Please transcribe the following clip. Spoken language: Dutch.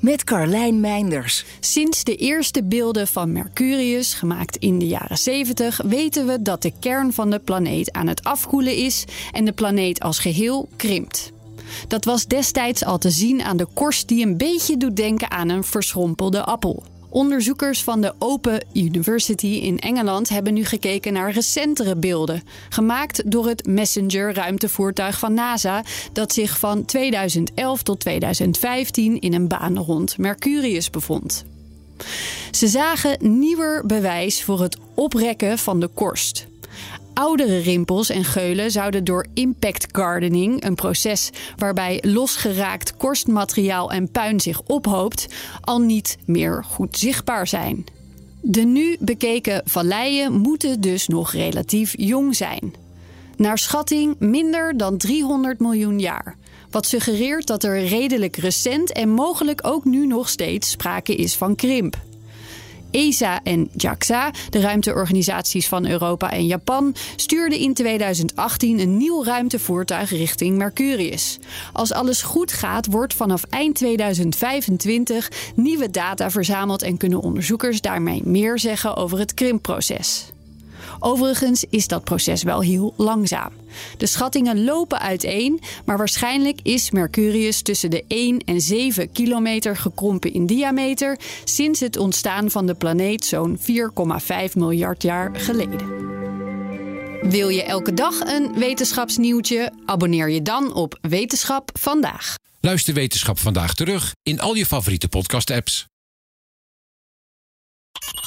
met Carlijn Meinders. Sinds de eerste beelden van Mercurius, gemaakt in de jaren 70, weten we dat de kern van de planeet aan het afkoelen is en de planeet als geheel krimpt. Dat was destijds al te zien aan de korst die een beetje doet denken aan een verschrompelde appel. Onderzoekers van de Open University in Engeland hebben nu gekeken naar recentere beelden, gemaakt door het Messenger-ruimtevoertuig van NASA, dat zich van 2011 tot 2015 in een baan rond Mercurius bevond. Ze zagen nieuwer bewijs voor het oprekken van de korst. Oudere rimpels en geulen zouden door impact gardening, een proces waarbij losgeraakt korstmateriaal en puin zich ophoopt, al niet meer goed zichtbaar zijn. De nu bekeken valleien moeten dus nog relatief jong zijn. Naar schatting minder dan 300 miljoen jaar. Wat suggereert dat er redelijk recent en mogelijk ook nu nog steeds sprake is van krimp. ESA en JAXA, de ruimteorganisaties van Europa en Japan, stuurden in 2018 een nieuw ruimtevoertuig richting Mercurius. Als alles goed gaat, wordt vanaf eind 2025 nieuwe data verzameld en kunnen onderzoekers daarmee meer zeggen over het krimpproces. Overigens is dat proces wel heel langzaam. De schattingen lopen uiteen, maar waarschijnlijk is Mercurius tussen de 1 en 7 kilometer gekrompen in diameter sinds het ontstaan van de planeet zo'n 4,5 miljard jaar geleden. Wil je elke dag een wetenschapsnieuwtje? Abonneer je dan op Wetenschap vandaag. Luister Wetenschap vandaag terug in al je favoriete podcast-apps.